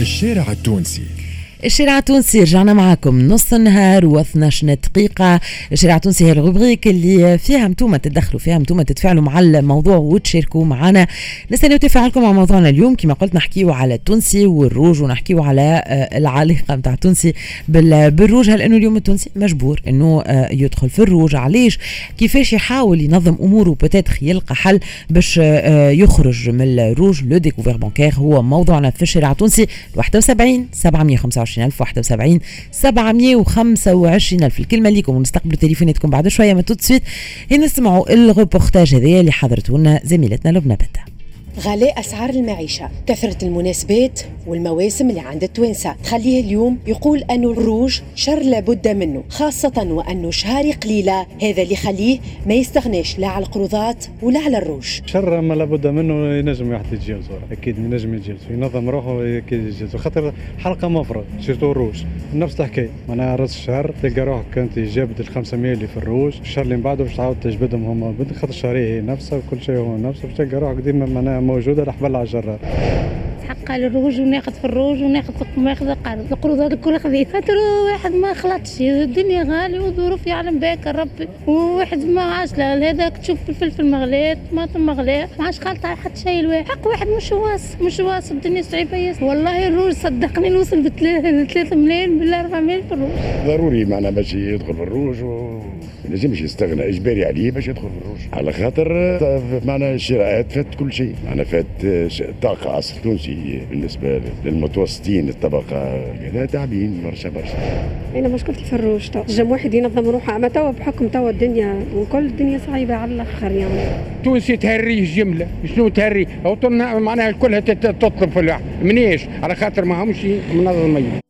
الشارع التونسي. الشارع التونسي رجعنا معكم نص النهار و12 دقيقة. الشارع التونسي هي ال rubrique اللي فيها أنتم تدخلوا فيها أنتم تتفاعلوا مع الموضوع وتشاركوا معنا. نستناو تفاعلكم مع موضوعنا اليوم. كما قلت نحكيو على التونسي والروج ونحكيو على آه، العلاقة نتاع التونسي بالروج. هل إنه اليوم التونسي؟ مجبور إنه آه، يدخل في الروج. علاش؟ كيفاش يحاول ينظم أموره؟ peut-être يلقى حل باش آه، يخرج من ال rouge. le découvert bancaire هو موضوعنا في الشارع التونسي. 71 725 27071 725 ألف. الكلمة ليكم ونستقبلوا تليفوناتكم بعد شوية mais tout de suite نسمعوا الروبورتاج هذايا اللي حضرته لنا زميلتنا لبنى بتا غلاء أسعار المعيشة كثرة المناسبات والمواسم اللي عند التوانسة. تخليه اليوم يقول أنه الروج شر لابد منه خاصة وأنه شهاري قليلة هذا اللي يخليه ما يستغناش لا على القروضات ولا على الروج. شر ما لابد منه ينجم واحد يتجاوز أكيد ينجم يتجاوز ينظم روحه أكيد يتجاوز خاطر حلقة مفرغ سيرتو الروج. نفس الحكاية معناها راس الشهر تلقى روحك انت جابت ال 500 اللي في الروج الشهر اللي من بعده باش تعاود تجبدهم هما خاطر الشهريه هي نفسها وكل شيء هو نفسه باش تلقى روحك ديما معناها موجودة الحبل على الجرار. حق الروج وناخذ في الروج وناخذ ماخذ قرض القروض الكل خذيت خاطر واحد ما خلطش. الدنيا غالية وظروف يعلم بك ربي. وواحد ما عاش هذاك تشوف الفلفل مغلاه طماطم مغلاه ما عادش خالط على حتى شيء الواحد حق واحد مش واس مش واس الدنيا صعيبة ياسر. والله الروج صدقني نوصل ب 3 ملايين بال 4 ملايين في الروج. ضروري معنا باش يدخل في الروج و لازمش يستغنى إجباري عليه باش يدخل في الروج. على خاطر معنا الشراءات فات كل شيء. معنا فات طاقة عصر تونسي بالنسبة للمتوسطين الطبقة. كذا تعبين برشا برشا أنا مشكلتي في الروج تو جم واحد ينظم روحه. أما توا بحكم توا الدنيا وكل الدنيا صعيبة على الآخر يعني. تونسي تهريه جملة. شنو تهري؟ معناها كلها تطلب في الواحد منيش. على خاطر ما همش منظمين.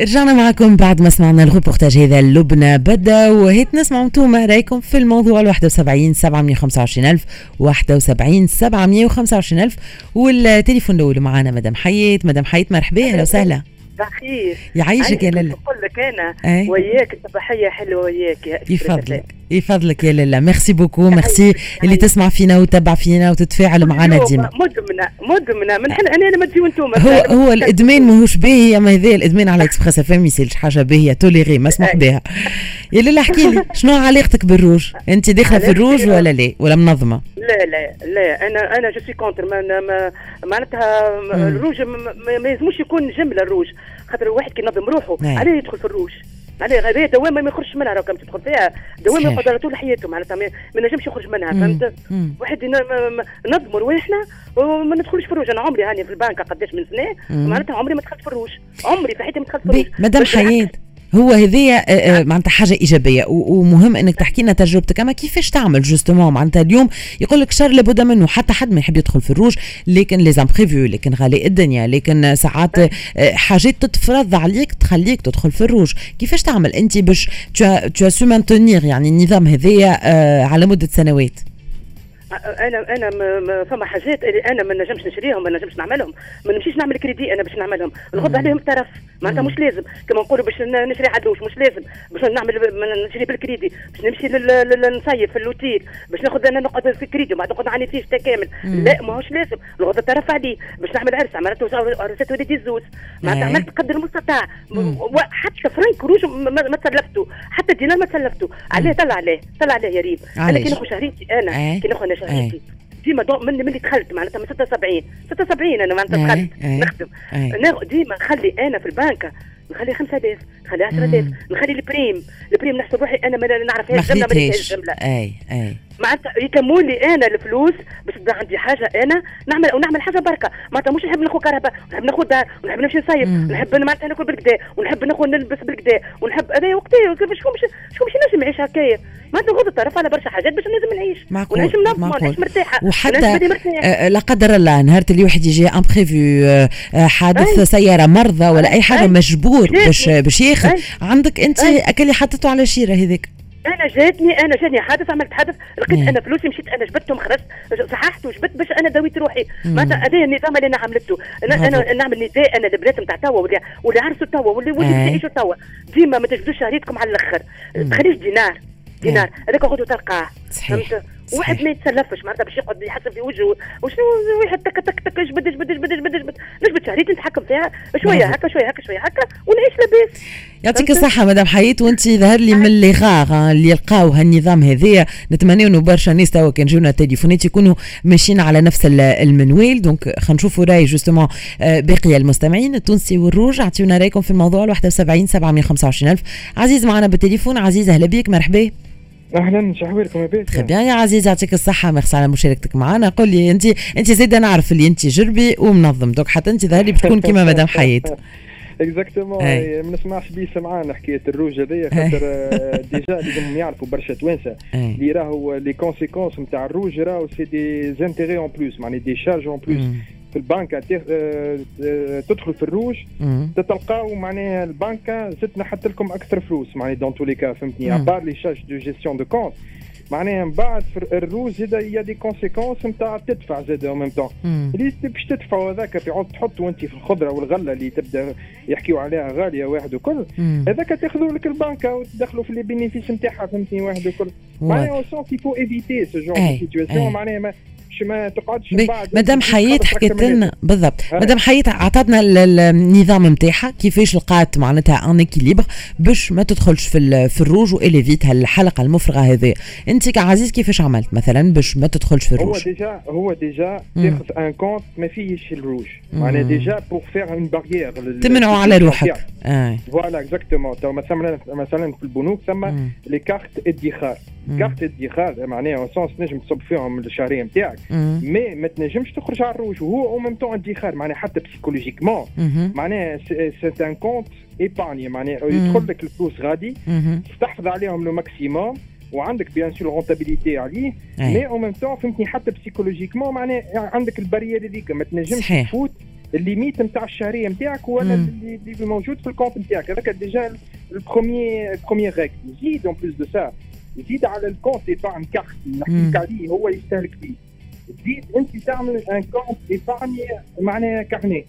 رجعنا معكم بعد ما سمعنا الروبورتاج هذا لبنى بدأ وهيت نسمعوا أنتم رأيكم في الموضوع ال 71 725 ألف 71 725 ألف والتليفون الأول معنا مدام حيات مدام حيات مرحبا أهلا وسهلا. بخير. يعيشك يا لاله نقول لك أنا وياك صباحية حلوة وياك يفضلك يفضلك يا لاله merci beaucoup merci اللي تسمع فينا وتتبع فينا وتتفاعل معنا ديما. مدمنة. مدمنة. من حين أنا ما تجي وأنتم هو هو الإدمان ماهوش باهي اما هذا الإدمان على Express FM يصيرش حاجة باهيه tolérée مسموح بها. يا لاله احكي لي. شنو علاقتك بالروج؟ أنت داخلة في الروج ولا لا؟ ولا منظمة؟ لا لا لا. أنا أنا je suis contre معناتها الروج ما يلزموش يكون جمله الروج خاطر الواحد كي ينظم روحه نعم. عليه يدخل في الروج. معناها هذه دوامه ما يخرجش منها كان تدخل فيها. دوامه يقعد طول حياته معناتها ما نجمش يخرج منها فهمت؟ واحد نظم رواحنا وما ندخلش في الروج. أنا عمري هاني في البنك قداش من سنة معناتها عمري ما دخلت في الروج. عمري في حياتي ما دخلت في الروج. مدام حياه هو هذيا آه، آه، معناتها حاجة إيجابية. ومهم إنك تحكي لنا تجربتك. أما كيفاش تعمل justement معناتها اليوم؟ يقول لك شر لابد منه. حتى حد ما يحب يدخل في الروج لكن les imprévus لكن غالي الدنيا لكن ساعات آه، حاجات تتفرض عليك تخليك تدخل في الروج. كيفاش تعمل أنت باش tu se maintenir يعني النظام هذايا على مدة سنوات؟ أنا أنا فما حاجات اللي أنا ما نجمش نشريهم ما نجمش نعملهم. ما نمشيش نعمل كريدي أنا باش نعملهم. نغض عليهم الطرف معناتها مش لازم. كما نقولوا باش نشري عدوش مش لازم. باش نعمل نشري بالكريدي. باش نمشي نصيف في l'hôtel. باش ناخذ أنا نقعد في كريدي وبعد نقعد عندي فيش كامل لا ماهوش لازم. نغض الطرف عليه باش نعمل عرس. عملت عرسات وليدي الزوز. معناتها عملت قدر المستطاع. حتى فرنك روج ما تسلفته حتى دينار ما تسلفته عليه طلع عليه. طلع عليه يا ريم. أنا كي ناخذ شهريتي أنا كي ناخذ شهريتي. ديما من من دخلت معناتها من 76 76 أنا معناتها دخلت نخدم. ديما نخلي أنا في البنك نخلي 5000 نخلي 10000 نخلي ال prime. ال prime نحسب روحي أنا ما نعرفهاش الجملة ما الجملة. اي اي معناتها يتموا لي أنا الفلوس باش تبدا عندي حاجة أنا. نعمل ونعمل حاجة بركة. معناتها مش نحب ناخذ كهرباء ونحب ناخذ دار ونحب نمشي نصيف ونحب معناتها ناكل بالكدا ونحب ناخذ نلبس بالكدا ونحب هذا وقتها شكون باش شكون باش نجم يعيش هكايا؟ ما نغض الطرف على برشا حاجات باش لازم نعيش. ونعيش منظمة ونعيش مرتاحة وحتى آه لا قدر الله نهار اللي واحد يجي imprévu آه حادث. سيارة مرضى ولا أي حاجة أي. مجبور باش باش ياخذ. عندك أنت أكل حطيته على شيرة هذيك. أنا جاتني أنا جاني حادث عملت حادث لقيت أنا فلوسي مشيت أنا جبتهم خرجت صححت وجبت باش أنا داويت روحي. معناتها هذا النظام اللي أنا عملته. أنا أنا نعمل نداء أنا البنات نتاع توا واللي واللي عرسوا توا واللي واللي يعيشوا توا. ديما ما تجبدوش شهريتكم على الأخر. تخليش دينار دينار. هذاك غدو تلقاه. صحيح. واحد ما يتسلفش معناتها باش يقعد يحسب في وجهه. وشنو واحد تك تك تك جبد جبد جبد جبد جبد نجبد شهريت نتحكم فيها؟ شوية هكا شوية هكا شوية هكا ونعيش لاباس. يعطيك الصحة مدام حيات وانت ظهر لي من اللي غار اللي لقاو هالنظام هذايا نتمنى إنه برشا ناس توا كان جونا تليفونات يكونوا ماشيين على نفس المنوال. donc خلينا نشوفوا رأي justement آه، باقي المستمعين. التونسي والروج أعطيونا رأيكم في الموضوع. ال 71 725 ألف. عزيز معنا بالتليفون. عزيز أهلا بك مرحبا. أهلا شحوالكم لاباس très bien يا عزيز يعطيك الصحة ميرسي على مشاركتك معنا. قول لي أنت أنت زيد نعرف اللي أنت جربي ومنظم. donc حتى أنت ظهر لي بتكون كيما مدام حياه exactement ما نسمعش بيه سمعان حكاية الروج هذيا خاطر déjà لازم يعرفوا برشا توانسة. اللي راهو les conséquences نتاع الروج راهو c'est des intérêts en plus معني des charges en plus في البنكه آه، آه، تدخل في الروج تتلقاو معناها البنكة زدت نحط لكم أكثر فلوس معناها dans tous les cas فهمتني؟ à part les charges de gestion de compte معناها من بعد في الروج زاد y a des conséquences نتاع تدفع زاد au même temps اللي باش تدفعوا هذاك تعود تحطوا انت في الخضرة والغلة اللي تبدأ يحكيوا عليها غالية واحد وكل. هذاك تاخذوا لك البنكة وتدخلوا في les bénéfices نتاعها فهمتني؟ واحد وكل. معناها en sens qu'il faut éviter ce genre de situation معناها باش ما تقعدش مادام حياة حكيت لنا بالضبط. مادام حياة عطاتنا النظام نتاعها كيفاش لقات معناتها un équilibre باش ما تدخلش في في الروج و évite هالحلقة المفرغة هذه. انت كعزيز كيفاش عملت مثلا باش ما تدخلش في الروج؟ هو déjà هو déjà تاخذ un compte ما فيهش الروج. معناها déjà pour faire une barrière تمنعوا على روحك. voilà exactement مثلا مثلا في البنوك ثم les cartes ادخار. كارت ادخار معناها en sens تنجم تصب فيهم الشهريه نتاعك. mais ما تنجمش تخرج على الروج. وهو au même temps ادخار معناها حتى psychologiquement معناها c'est un compte épargne معناها يدخل لك الفلوس غادي. تحفظ عليهم le maximum وعندك bien sûr rentabilité عليه. مي أو ميم طون فهمتني حتى psychologiquement معناها عندك ال barrière هذيك. ما تنجمش تفوت ال limite نتاع الشهرية نتاعك هو اللي, اللي موجود في ال compte نتاعك. هذاك déjà ال premier ال premier truc زيد en plus de ça زيد على ال compte épargne carte نحكي لك عليه. هو يستهلك فيه. تزيد أنت تعمل un compte épargne معناها carnet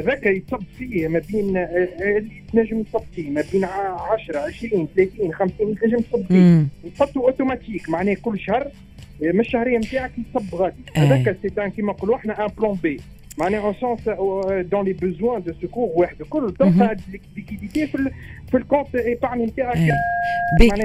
ذاك يتصب فيه ما بين اللي تنجم تصب فيه. ما بين 10 20 30 50 تنجم تصب فيه. تحطه اوتوماتيك معناها كل شهر من الشهرية نتاعك يتصب غادي. هذاك c'est كيما نقولوا إحنا un plan B معناها en sens dans les besoins de secours واحد الكل تلقى liquidité في في ال compte épargne نتاعك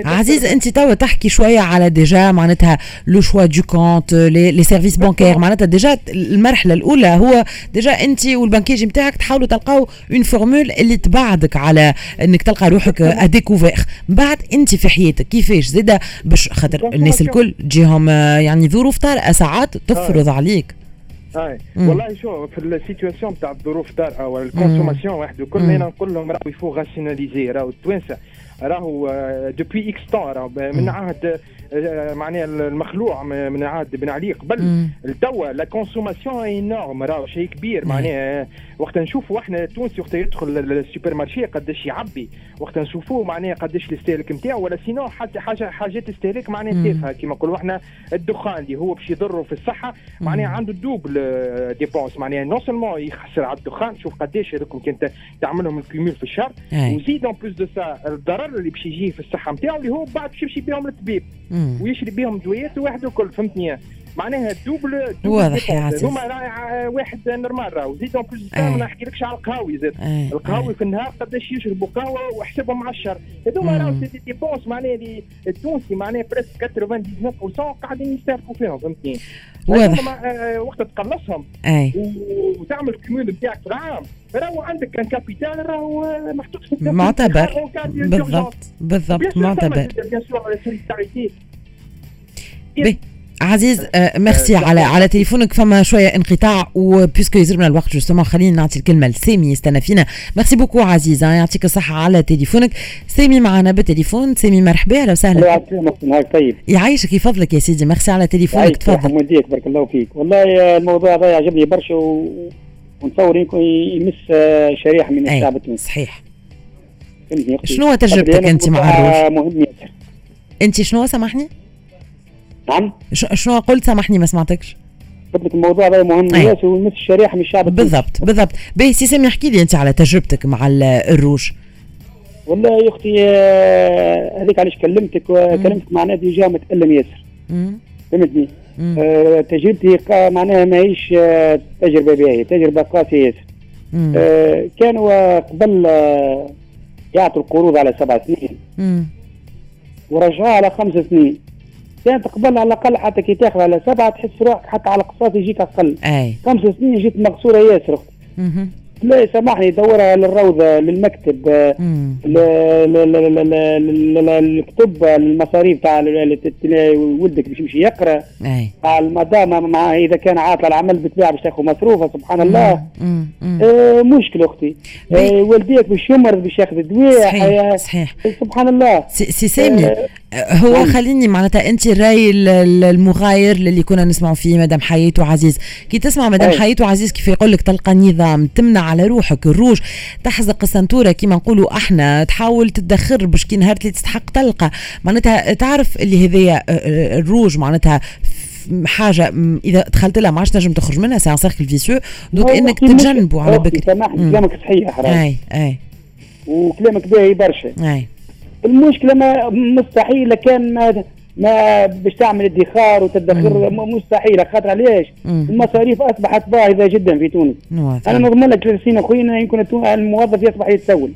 عزيز انت توا تحكي شوية على déjà معناتها le choix de compte les services bancaires معناتها déjà المرحلة الأولى هو ديجا انت وال banquier نتاعك تحاولوا تلقاو une formule اللي تبعدك على إنك تلقى روحك à découvert من بعد انت في حياتك كيفاش زاده باش خاطر الناس الكل تجيهم يعني ظروف طارئة ساعات تفرض عليك. اي والله شو في ال situation تاع الظروف طارئه وال consommation واحد وكل أنا نقول لهم راهو il faut rationaliser راهو التوانسه راهو depuis x temps راهو من عهد آه، معناها المخلوع من عهد بن علي قبل. لتوا la consommation énorme راهو شيء كبير. معناها وقت نشوفوا إحنا التونسي وقت يدخل لل supermarché قداش يعبي. وقت نشوفوه معناها قداش الاستهلاك نتاعو ولا sinon حتى حاجة حاجات استهلاك معناها تافهة. كيما نقولوا إحنا الدخان اللي هو باش يضره في الصحة معناها عنده double dépense معناها non seulement يخسر على الدخان شوف قداش هذوك كنت تعملهم ال cumul في الشهر. وزيد en plus de ça الضرر اللي باش يجيه في الصحة نتاعو اللي هو بعد باش يمشي بهم للطبيب ويشري بهم دويات واحد وكل فهمتني؟ معناها double واضح يا عزيز هما واحد normal راهو. زيد en plus ما نحكيلكش على القهاوي زاد القهاوي في النهار قداش يشربوا قهوة وحسبهم على الشهر هذوما راهو c'est des dépenses معناها التونسي معناها presque 99% قاعدين يستهلكوا فيهم فهمتني؟ واضح وقت تقلصهم. اي وتعمل cumul نتاعك في العام. راهو عندك كان capital راهو محطوط في معتبر. بالضبط. بالضبط معتبر. عزيز آه ميرسي على على تليفونك فما شوية انقطاع و puisque يزرمنا الوقت justement خلينا نعطي الكلمة لسامي يستنى فينا. merci beaucoup عزيز يعطيك الصحة على تليفونك. سامي معنا بالتليفون. سامي مرحبا أهلا وسهلا. نهار طيب. يعيشك يفضلك يا سيدي. ميرسي على تليفونك تفضل. مديك بارك الله فيك. والله الموضوع هذا يعجبني برشا و... ونتصور يمس شريحة من الشعب. التونسي صحيح شنو تجربتك أنت مع الروج؟ مهم ياسر أنت شنو سامحني؟ نعم. شنو قلت؟ سامحني ما سمعتكش. قلت لك الموضوع هذا مهم. ياسر ويمس الشريحة من الشعب بالضبط بالضبط. باهي سي سامي احكي لي انت على تجربتك مع الروج. والله يا أختي هذيك علاش كلمتك وكلمتك معناها ديجا متألم ياسر. فهمتني؟ آه تجربتي معناها ماهيش آه تجربة باهية تجربة قاسية ياسر. آه كانوا قبل آه يعطوا القروض على سبع سنين. ورجعوها على خمس سنين. كانت قبل على الأقل حتى كي تاخذ على سبعة تحس روحك حتى على قساط يجيك أقل. أي. خمس سنين جيت مقصوره ياسر. لا سامحني دورها للروضة للمكتب الكتب المصاريف تاع ولدك باش يمشي يقرأ. تاع المدام مع إذا كان عاطل العمل بالطبيعة باش تاخذ مصروفة سبحان الله. آه مشكله أختي. آه والديك باش يمرض باش ياخذ دواء صحيح صحيح. سبحان الله. سي سامي آه هو. خليني معناتها أنت الرأي المغاير للي كنا نسمعوا فيه مدام حياته عزيز كي تسمع مدام حياته عزيز كيف يقول لك تلقى نظام تمنع على روحك الروج تحزق السنتورة كيما نقولوا أحنا تحاول تدخر باش كي نهار اللي تستحق تلقى. معناتها تعرف اللي هذايا الروج معناتها حاجة إذا دخلت لها ما عادش تنجم تخرج منها c'est un cercle vicieux donc إنك تتجنبوا على بكري. سامحني كلامك صحيح أي أي. وكلامك باهي برشا. أي. المشكلة ما مستحيل كان ما ما باش تعمل ادخار وتدخر مستحيل خاطر علاش؟ المصاريف أصبحت باهظه جدا في تونس. أنا نضمن لك 30 اخويا يمكن الموظف يصبح يتسول.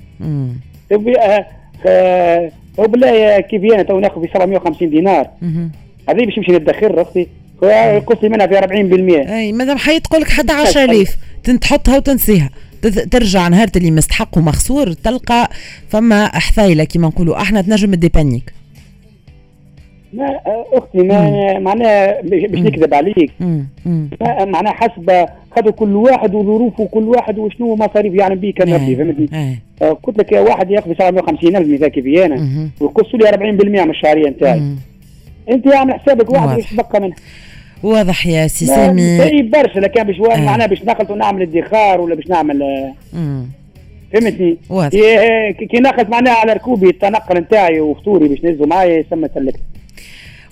وبالله كيف أنا تو ناخذ في 750 دينار. هذه باش نمشي ندخر أختي. قصي منها في 40% أي مادام حي تقول لك 11000 تحطها وتنسيها. ترجع نهار اللي مستحق ومخسور تلقى فما حثايله كيما نقولوا. أحنا تنجم تديبانيك ما أختي ما معناها باش نكذب عليك. معناها حسب خاطر كل واحد وظروفه كل واحد وشنو مصاريف يعني به كان ربي فهمتني؟ آه قلت لك واحد ياخذ 750 ألف كيف أنا. ويقصوا لي 40% من الشهرية نتاعي. أنت اعمل حسابك واحد باش تبقى منها. واضح يا سي سامي. اي برشا لكن باش آه. معناها باش نخلط ونعمل ادخار ولا باش نعمل فهمتني؟ واضح. كي ناخذ معناها على ركوبي التنقل نتاعي وفطوري باش نهزوا معايا يسمى تلكت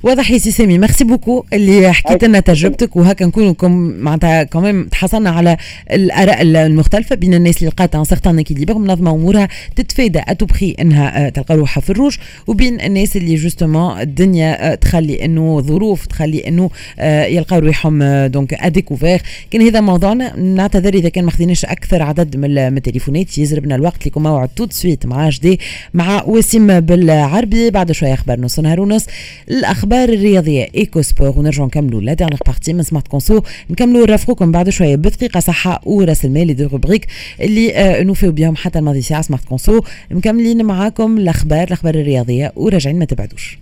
واضح يا سي سامي. merci beaucoup اللي حكيت لنا تجربتك وهكا نكونوا معناتها كمان تحصلنا على الآراء المختلفة بين الناس اللي لقات un certain équilibre منظمه أمورها تتفادى à tout prix إنها تلقى روحها في الروج وبين الناس اللي justement الدنيا تخلي إنه ظروف تخلي إنه يلقاو روحهم donc à découvert كان هذا موضوعنا. نعتذر إذا كان ما خذيناش أكثر عدد من التليفونات. يزربنا الوقت لكم موعد tout de suite مع جدي مع وسيم بالعربي. بعد شوية أخبار نص نهار ونص. الأخبار الاخبار الرياضيه Eco Sport ونرجعوا نكملوا la dernière partie من Smart Conso نكملوا نرافقوكم بعد شوية بدقيقه صحة وراس المال les deux rubriques اللي آه نوفيو بهم حتى الماضي ساعة Smart Conso مكملين معاكم الأخبار الأخبار الرياضية وراجعين ما تبعدوش.